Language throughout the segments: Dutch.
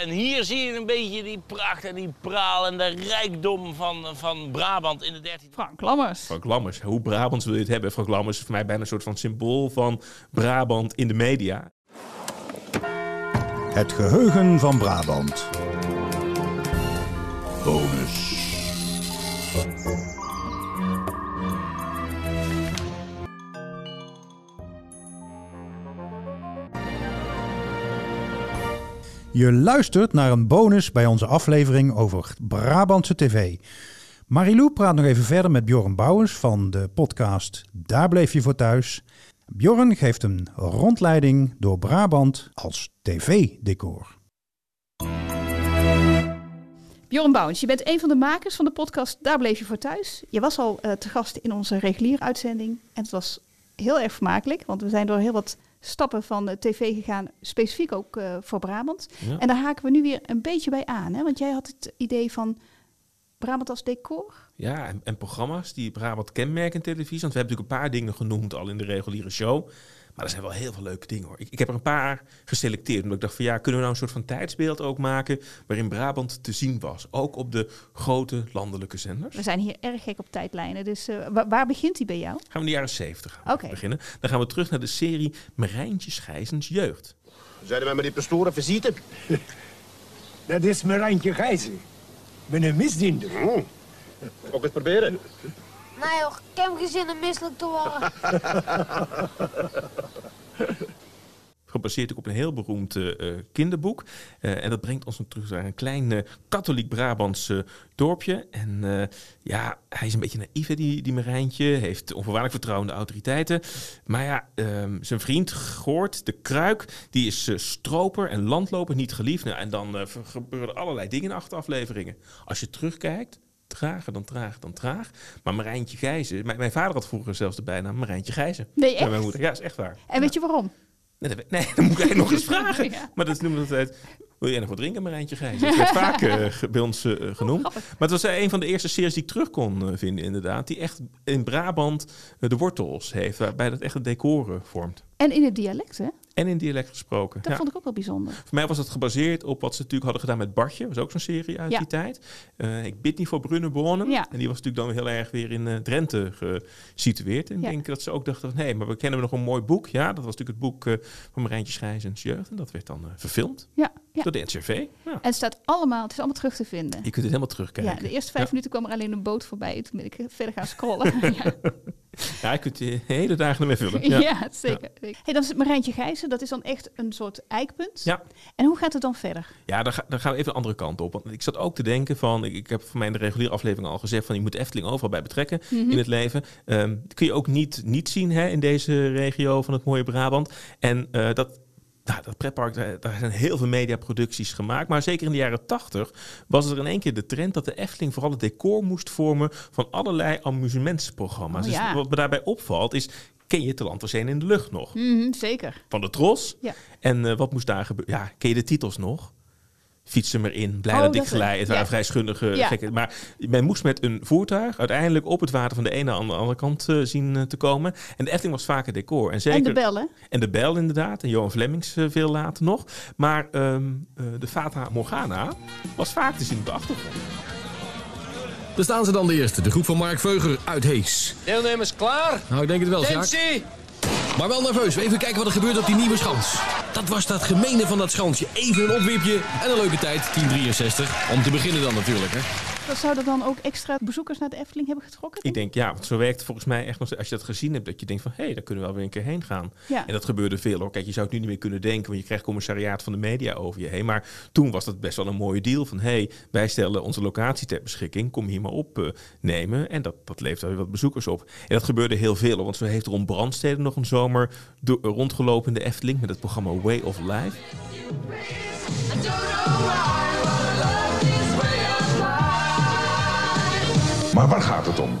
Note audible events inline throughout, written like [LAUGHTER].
En hier zie je een beetje die pracht en die praal en de rijkdom van, van Brabant in de 13e Frank Lammers. Frank Lammers, hoe Brabants wil je het hebben? Frank Lammers is voor mij bijna een soort van symbool van Brabant in de media. Het geheugen van Brabant. Bonus. Je luistert naar een bonus bij onze aflevering over Brabantse tv. Marilou praat nog even verder met Bjorn Bouwens van de podcast Daar bleef je voor thuis. Bjorn geeft een rondleiding door Brabant als tv-decor. Bjorn Bouwens, je bent een van de makers van de podcast Daar bleef je voor thuis. Je was al eh, te gast in onze reguliere uitzending en het was heel erg vermakelijk, want we zijn door heel wat stappen van de tv gegaan, specifiek ook eh, voor Brabant. Ja. En daar haken we nu weer een beetje bij aan, hè? want jij had het idee van Brabant als decor. Ja, en, en programma's die Brabant kenmerken in televisie. Want we hebben natuurlijk een paar dingen genoemd al in de reguliere show. Maar er zijn wel heel veel leuke dingen hoor. Ik, ik heb er een paar geselecteerd. Omdat ik dacht van ja, kunnen we nou een soort van tijdsbeeld ook maken. waarin Brabant te zien was. Ook op de grote landelijke zenders. We zijn hier erg gek op tijdlijnen, dus eh, wa- waar begint die bij jou? Gaan we in de jaren 70 gaan we Oké. beginnen. Dan gaan we terug naar de serie Marijntje Schijzens Jeugd. Zeiden wij met die pastoren visite? [LAUGHS] Dat is Marantje Gijzen. Ik ben een misdiender. Hm. Ook eens proberen. Nee joh, ik heb geen zin om misselijk te worden. Gebaseerd ook op een heel beroemd eh, eh, kinderboek. Eh, en dat brengt ons terug naar een klein eh, katholiek Brabants eh, dorpje. En eh, ja, hij is een beetje naïef, hè, die, die Marijntje. Heeft onvoorwaardelijk vertrouwen in de autoriteiten. Maar ja, ehm, zijn vriend Goort, de Kruik, die is eh, stroper en landloper, niet geliefd. Nou, en dan eh, gebeuren er allerlei dingen in acht afleveringen. Als je terugkijkt, trager dan traag dan traag. Maar Marijntje Gijzen, mijn, mijn vader had vroeger zelfs de bijnaam Marijntje Gijzen. Nee, echt? mijn moeder. Ja, is echt waar. En weet je waarom? Nee, dat nee, dan moet ik eigenlijk nog eens vragen. [LAUGHS] Ja. Maar dat noemen we altijd... Wil jij nog wat drinken, Marijntje Gijs? Dat werd vaak ge- bij ons eh, genoemd. grappig. maar het was eh, een van de eerste series die ik terug kon vinden, inderdaad. Die echt in Brabant de wortels heeft. Waarbij dat echt het decor vormt. En in het dialect, hè? En in dialect gesproken. Dat ja. vond ik ook wel bijzonder. Voor mij was dat gebaseerd op wat ze natuurlijk hadden gedaan met Bartje. Dat was ook zo'n serie uit Ja. die tijd. Eh, ik bid niet voor Brunnenbonen. Ja. En die was natuurlijk dan heel erg weer in eh, Drenthe gesitueerd. En ik denk dat ze ook dachten hé, maar we kennen nog een mooi boek. Ja, dat was natuurlijk het boek eh, van Marijntje Schijzens Jeugd. En dat werd dan verfilmd Ja, door de NCRV. Ja. En het staat allemaal, het is allemaal terug te vinden. Je kunt het helemaal terugkijken. Ja, de eerste vijf minuten kwam er alleen een boot voorbij. Toen ben ik verder gaan scrollen. [LAUGHS] ja. Je kunt je hele dagen ermee vullen. [LAUGHS] Ja, Ja. zeker. Hey, dan is het Marijntje Gijzen, dat is dan echt een soort eikpunt. Ja. En hoe gaat het dan verder? Ja, dan, ga, dan gaan we even de andere kant op. Want ik zat ook te denken van... Ik, ik heb voor mij in de reguliere aflevering al gezegd... van je moet Efteling overal bij betrekken Mhm. in het leven. Ehm, dat kun je ook niet, niet zien hè, in deze regio van het mooie Brabant. En eh, dat... Nou, dat pretpark, daar, daar zijn heel veel mediaproducties gemaakt. Maar zeker in de jaren tachtig was er in één keer de trend dat de Efteling vooral het decor moest vormen van allerlei amusementsprogramma's. Oh, ja. Dus wat me daarbij opvalt is, ken je het land was in de lucht nog? Mhm, zeker. Van de Tros. Ja. En eh, wat moest daar gebeuren? Ja, ken je de titels nog? Fietsen erin, blij Oh, dat ik dat, geleid. Het waren vrij schundige Ja. gekken. Maar men moest met een voertuig uiteindelijk op het water van de ene aan de andere kant eh, zien eh, te komen. En de Efteling was vaker decor. En, zeker, En de bellen. En de bel inderdaad. En Johan Flemings eh, veel later nog. Maar ehm, eh, de Fata Morgana was vaak te zien op de achtergrond. Daar staan ze dan de eerste. De groep van Mark Veuger uit Hees. Deelnemers klaar? Nou, ik denk het wel, Sjaak. Maar wel nerveus. Even kijken wat er gebeurt op die nieuwe schans. Dat was dat gemene van dat schansje. Even een opwipje en een leuke tijd. 10.63. Om te beginnen dan natuurlijk, hè. Dat zouden dan ook extra bezoekers naar de Efteling hebben getrokken? Ik denk, ja, want zo werkt het volgens mij echt nog. Als je dat gezien hebt, dat je denkt van, hé, hey, daar kunnen we wel weer een keer heen gaan. Ja. En dat gebeurde veel hoor. Kijk, je zou het nu niet meer kunnen denken, want je krijgt commissariaat van de media over je heen. Maar toen was dat best wel een mooie deal van, hé, hey, wij stellen onze locatie ter beschikking, kom hier maar opnemen. en dat, dat levert wel weer wat bezoekers op. En dat gebeurde heel veel, hoor, want zo heeft Ron Brandstede nog een zomer rondgelopen in de Efteling met het programma Way of Life. Maar waar gaat het om?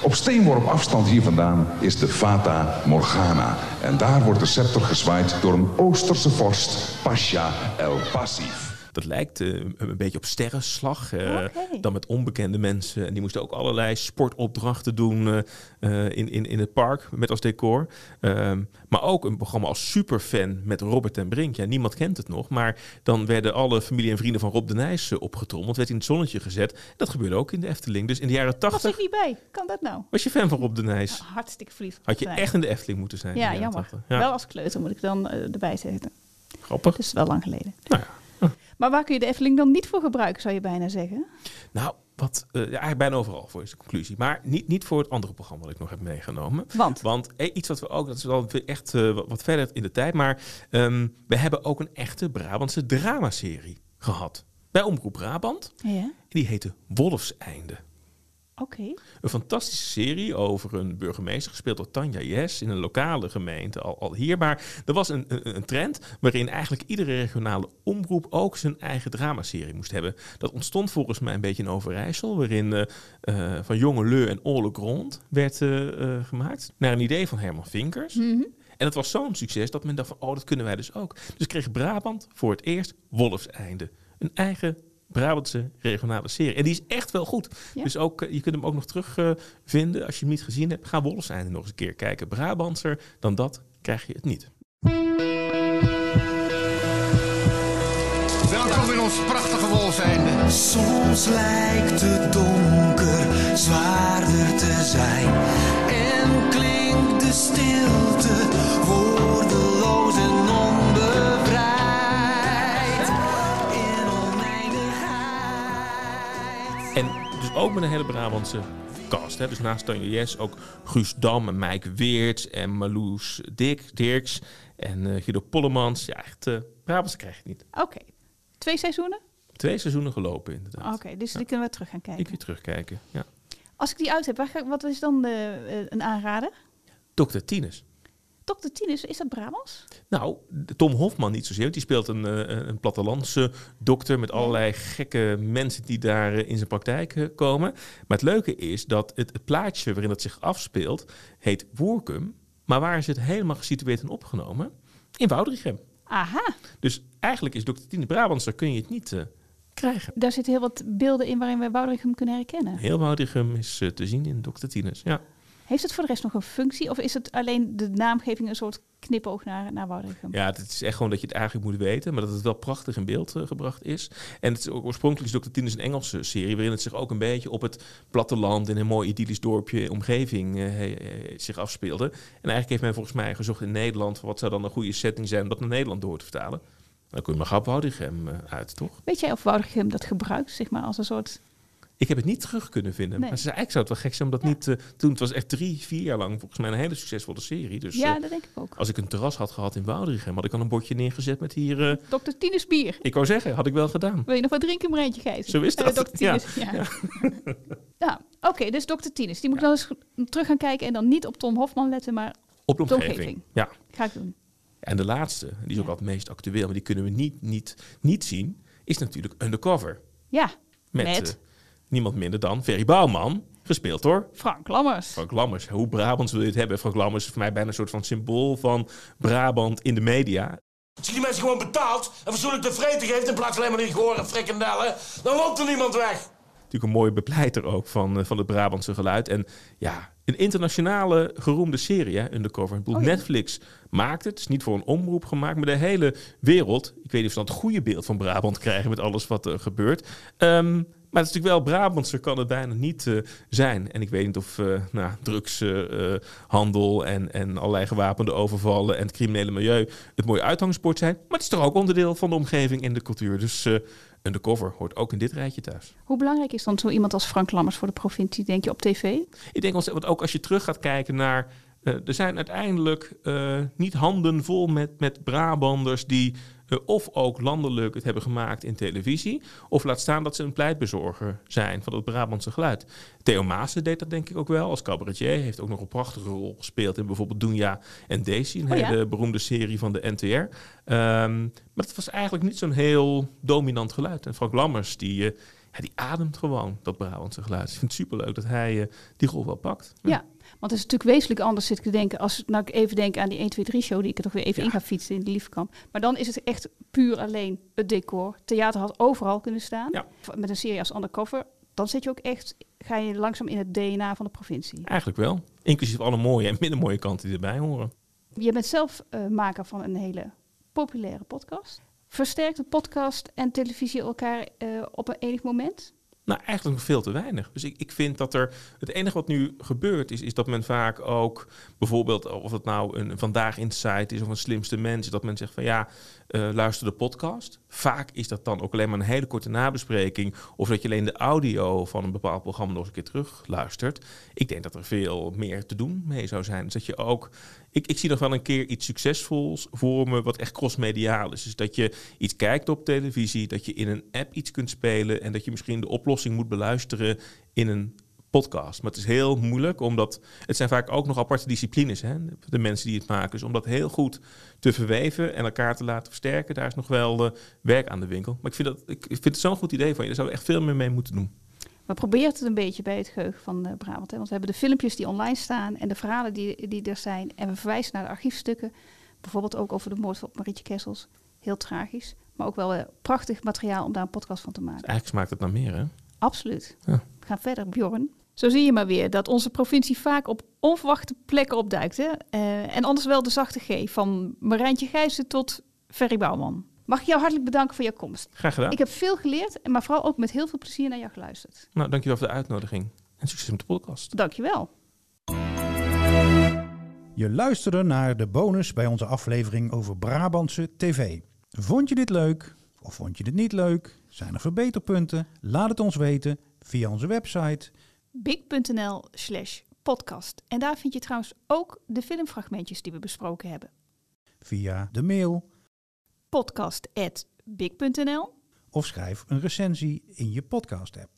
Op steenworp afstand hier vandaan is de Fata Morgana. En daar wordt de scepter gezwaaid door een Oosterse vorst, Pasha El Passif. Dat lijkt eh, een beetje op sterrenslag. Oké. Dan met onbekende mensen. En die moesten ook allerlei sportopdrachten doen eh, in, in, in het park met als decor. Ehm, maar ook een programma als Superfan met Robert en Brink. Ja, niemand kent het nog. Maar dan werden alle familie en vrienden van Rob de Nijs opgetrommeld. Werd in het zonnetje gezet. Dat gebeurde ook in de Efteling. Dus in de jaren Was 80 ik niet bij? Kan dat nou? was je fan van Rob de Nijs. Hartstikke verliefd. Had je echt in de Efteling moeten zijn. Ja, jammer. 80. Ja, Wel als kleuter moet ik dan erbij zeggen. grappig. Het is wel lang geleden. Nou Maar waar kun je de Efteling dan niet voor gebruiken, zou je bijna zeggen? Nou, wat, eh, eigenlijk bijna overal voor is de conclusie. Maar niet, niet voor het andere programma dat ik nog heb meegenomen. Want? Want eh, iets wat we ook, dat is wel echt eh, wat, wat verder in de tijd. Maar ehm, we hebben ook een echte Brabantse dramaserie gehad. Bij Omroep Brabant. Ja. En die heette Wolfseinde. Een fantastische serie over een burgemeester, gespeeld door Tanja Jes, in een lokale gemeente, al, al hier. Maar er was een, een, een trend waarin eigenlijk iedere regionale omroep ook zijn eigen dramaserie moest hebben. Dat ontstond volgens mij een beetje in Overijssel, waarin eh, eh, van Jonge Leu en Ole Grond werd eh, gemaakt. Naar een idee van Herman Vinkers. Mhm. En het was zo'n succes dat men dacht van, oh, dat kunnen wij dus ook. Dus kreeg Brabant voor het eerst Wolfseinde. Een eigen Brabantse regionale serie. En die is echt wel goed. Ja. Dus ook, eh, je kunt hem ook nog terugvinden. vinden als je hem niet gezien hebt. Ga Wolfseinde nog eens een keer kijken. Brabantser dan dat krijg je het niet. Welkom in ons prachtige Wolfseinde. Soms lijkt het donker zwaarder te zijn en klinkt de stilte dus ook met een hele Brabantse cast. Hè. Dus naast Tanja Jes ook Guus Dam en Mike Weerts en Marloes Dik, Dirks en eh, Guido Pollemans. Ja, echt uh, Brabantse krijg je niet. Oké. Twee seizoenen? Twee seizoenen gelopen inderdaad. Oké, dus die kunnen we terug gaan kijken. Ik weer terugkijken, ja. Als ik die uit heb, wat is dan de, eh, een aanrader? Dr. Tinus. Dr. Tinus, is dat Brabants? Nou, Tom Hofman niet zozeer. Want die speelt een, eh, een plattelandse dokter met allerlei gekke mensen die daar eh, in zijn praktijk eh, komen. Maar het leuke is dat het, het plaatje waarin het zich afspeelt heet Woerkum. Maar waar is het helemaal gesitueerd en opgenomen? In Woudrichem. Aha, Dus eigenlijk is Dr. Tinus Brabantser kun je het niet krijgen. daar zitten heel wat beelden in waarin we Woudrichem kunnen herkennen. Heel Woudrichem is te zien in Dr. Tinus, ja. Heeft het voor de rest nog een functie? Of is het alleen de naamgeving een soort knipoog naar, naar Woudrichem? Ja, het is echt gewoon dat je het eigenlijk moet weten, maar dat het wel prachtig in beeld eh, gebracht is. En het is ook oorspronkelijk is Dr. Tinus een Engelse serie, waarin het zich ook een beetje op het platteland in een mooi idyllisch dorpje, omgeving eh, he- he- zich afspeelde. En eigenlijk heeft men volgens mij gezocht in Nederland, wat zou dan een goede setting zijn om dat naar Nederland door te vertalen. Dan kun je maar gauw Woudrichem eh, uit, toch? Weet jij of Woudrichem dat gebruikt, zeg maar, als een soort... Ik heb het niet terug kunnen vinden. Nee. Maar ze zei, eigenlijk zou het wel gek zijn om dat niet te doen. Het was echt drie, vier jaar lang volgens mij een hele succesvolle serie. Dus ja, eh, dat denk ik ook. als ik een terras had gehad in Woudrichem, had ik al een bordje neergezet met hier... eh, [LAUGHS] Dr. Tinus bier. ik wou zeggen, had ik wel gedaan. Wil je nog wat drinken, Marijntje Gijs? Zo is Eh, dat. Dr. Tinus, ja. Ja. [LAUGHS] Ja, oké, dus Dr. Tinus. Die moet ik dan eens terug gaan kijken en dan niet op Tom Hofman letten, maar Op de omgeving. omgeving. Ja. ga ik doen. En de laatste, die is ook altijd het meest actueel, maar die kunnen we niet, niet, niet zien, is natuurlijk Undercover. Ja, Met, met, eh, niemand minder dan Ferry Bouwman, gespeeld door Frank Lammers. Frank Lammers. Hoe Brabants wil je het hebben? Frank Lammers is voor mij bijna een soort van symbool van Brabant in de media. Als je die mensen gewoon betaalt en fatsoenlijk tevreden geeft in plaats van alleen maar die frikandellen, dan loopt er niemand weg. Natuurlijk een mooie bepleiter ook van, eh, van het Brabantse geluid. En ja, een internationale geroemde serie, hè, Undercover. Ik bedoel, Oh ja. Netflix maakt het. Het is niet voor een omroep gemaakt, maar de hele wereld. Ik weet niet of ze dan het goede beeld van Brabant krijgen met alles wat er gebeurt. Ehm, maar het is natuurlijk wel Brabantse, kan het bijna niet eh, zijn. En ik weet niet of eh nou, drugshandel en, en allerlei gewapende overvallen en het criminele milieu het mooie uitgangsbord zijn. Maar het is toch ook onderdeel van de omgeving en de cultuur. Dus eh Undercover hoort ook in dit rijtje thuis. Hoe belangrijk is dan zo iemand als Frank Lammers voor de provincie, denk je, op tv? Ik denk, want ook als je terug gaat kijken naar. eh, er zijn uiteindelijk eh, niet handen vol met, met Brabanders die eh, of ook landelijk het hebben gemaakt in televisie. Of laat staan dat ze een pleitbezorger zijn van het Brabantse geluid. Theo Maassen deed dat denk ik ook wel als cabaretier. Heeft ook nog een prachtige rol gespeeld in bijvoorbeeld Dunja en Daisy. Een Oh ja? hele beroemde serie van de NTR. Ehm, maar het was eigenlijk niet zo'n heel dominant geluid. En Frank Lammers, die, eh, ja, die ademt gewoon dat Brabantse geluid. Ik vind het superleuk dat hij eh, die rol wel pakt. Ja. Want het is natuurlijk wezenlijk anders, zit ik te denken, als nou ik even denk aan die 1, 2, 3 show, die ik er toch weer even in ga fietsen in de Liefkamp. Maar dan is het echt puur alleen het decor. Theater had overal kunnen staan. Met een serie als Undercover. Dan zit je ook echt, ga je langzaam in het DNA van de provincie. Eigenlijk wel. Inclusief alle mooie en minder mooie kanten die erbij horen. Je bent zelf eh, maker van een hele populaire podcast. Versterkt de podcast en televisie elkaar eh, op een enig moment? Nou, eigenlijk nog veel te weinig. Dus ik, ik vind dat er. Het enige wat nu gebeurt is, is dat men vaak ook bijvoorbeeld, of het nou een Vandaag Insight is of een slimste mens, dat men zegt van ja, uh, luister de podcast. Vaak is dat dan ook alleen maar een hele korte nabespreking. Of dat je alleen de audio van een bepaald programma nog een keer terug luistert. Ik denk dat er veel meer te doen mee zou zijn. Dus dat je ook. Ik, ik zie nog wel een keer iets succesvols voor me, wat echt crossmediaal is. Dus dat je iets kijkt op televisie, dat je in een app iets kunt spelen en dat je misschien de oplossing moet beluisteren in een podcast. Maar het is heel moeilijk, omdat het zijn vaak ook nog aparte disciplines, hè, de mensen die het maken. Dus om dat heel goed te verweven en elkaar te laten versterken, daar is nog wel uh, werk aan de winkel. Maar ik vind, dat, ik vind het zo'n goed idee van je. Daar zouden we echt veel meer mee moeten doen. Maar probeer het een beetje bij het geheugen van uh, Brabant. Hè? Want we hebben de filmpjes die online staan en de verhalen die, die er zijn. En we verwijzen naar de archiefstukken. Bijvoorbeeld ook over de moord op Marietje Kessels. Heel tragisch. Maar ook wel uh, prachtig materiaal om daar een podcast van te maken. eigenlijk smaakt het naar meer, hè? Absoluut. Ja. We gaan verder, Bjorn. Zo zie je maar weer dat onze provincie vaak op onverwachte plekken opduikt. Hè? Uh, en anders wel de zachte G, van Marijntje Gijzen tot Ferry Bouwman. Mag ik jou hartelijk bedanken voor je komst. Graag gedaan. Ik heb veel geleerd, maar vooral ook met heel veel plezier naar jou geluisterd. Nou, dankjewel voor de uitnodiging. En succes met de podcast. Dankjewel. Je luisterde naar de bonus bij onze aflevering over Brabantse tv. Vond je dit leuk? Of vond je dit niet leuk? Zijn er verbeterpunten? Laat het ons weten via onze website big.nl slash podcast. En daar vind je trouwens ook de filmfragmentjes die we besproken hebben. Via de mail podcast.big.nl of schrijf een recensie in je podcast app.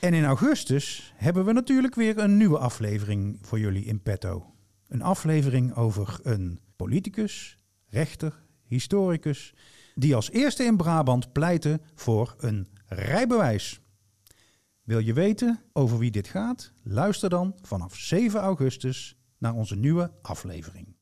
En in augustus hebben we natuurlijk weer een nieuwe aflevering voor jullie in petto. Een aflevering over een politicus, rechter, historicus, die als eerste in Brabant pleitte voor een rijbewijs. Wil je weten over wie dit gaat? Luister dan vanaf 7 augustus naar onze nieuwe aflevering.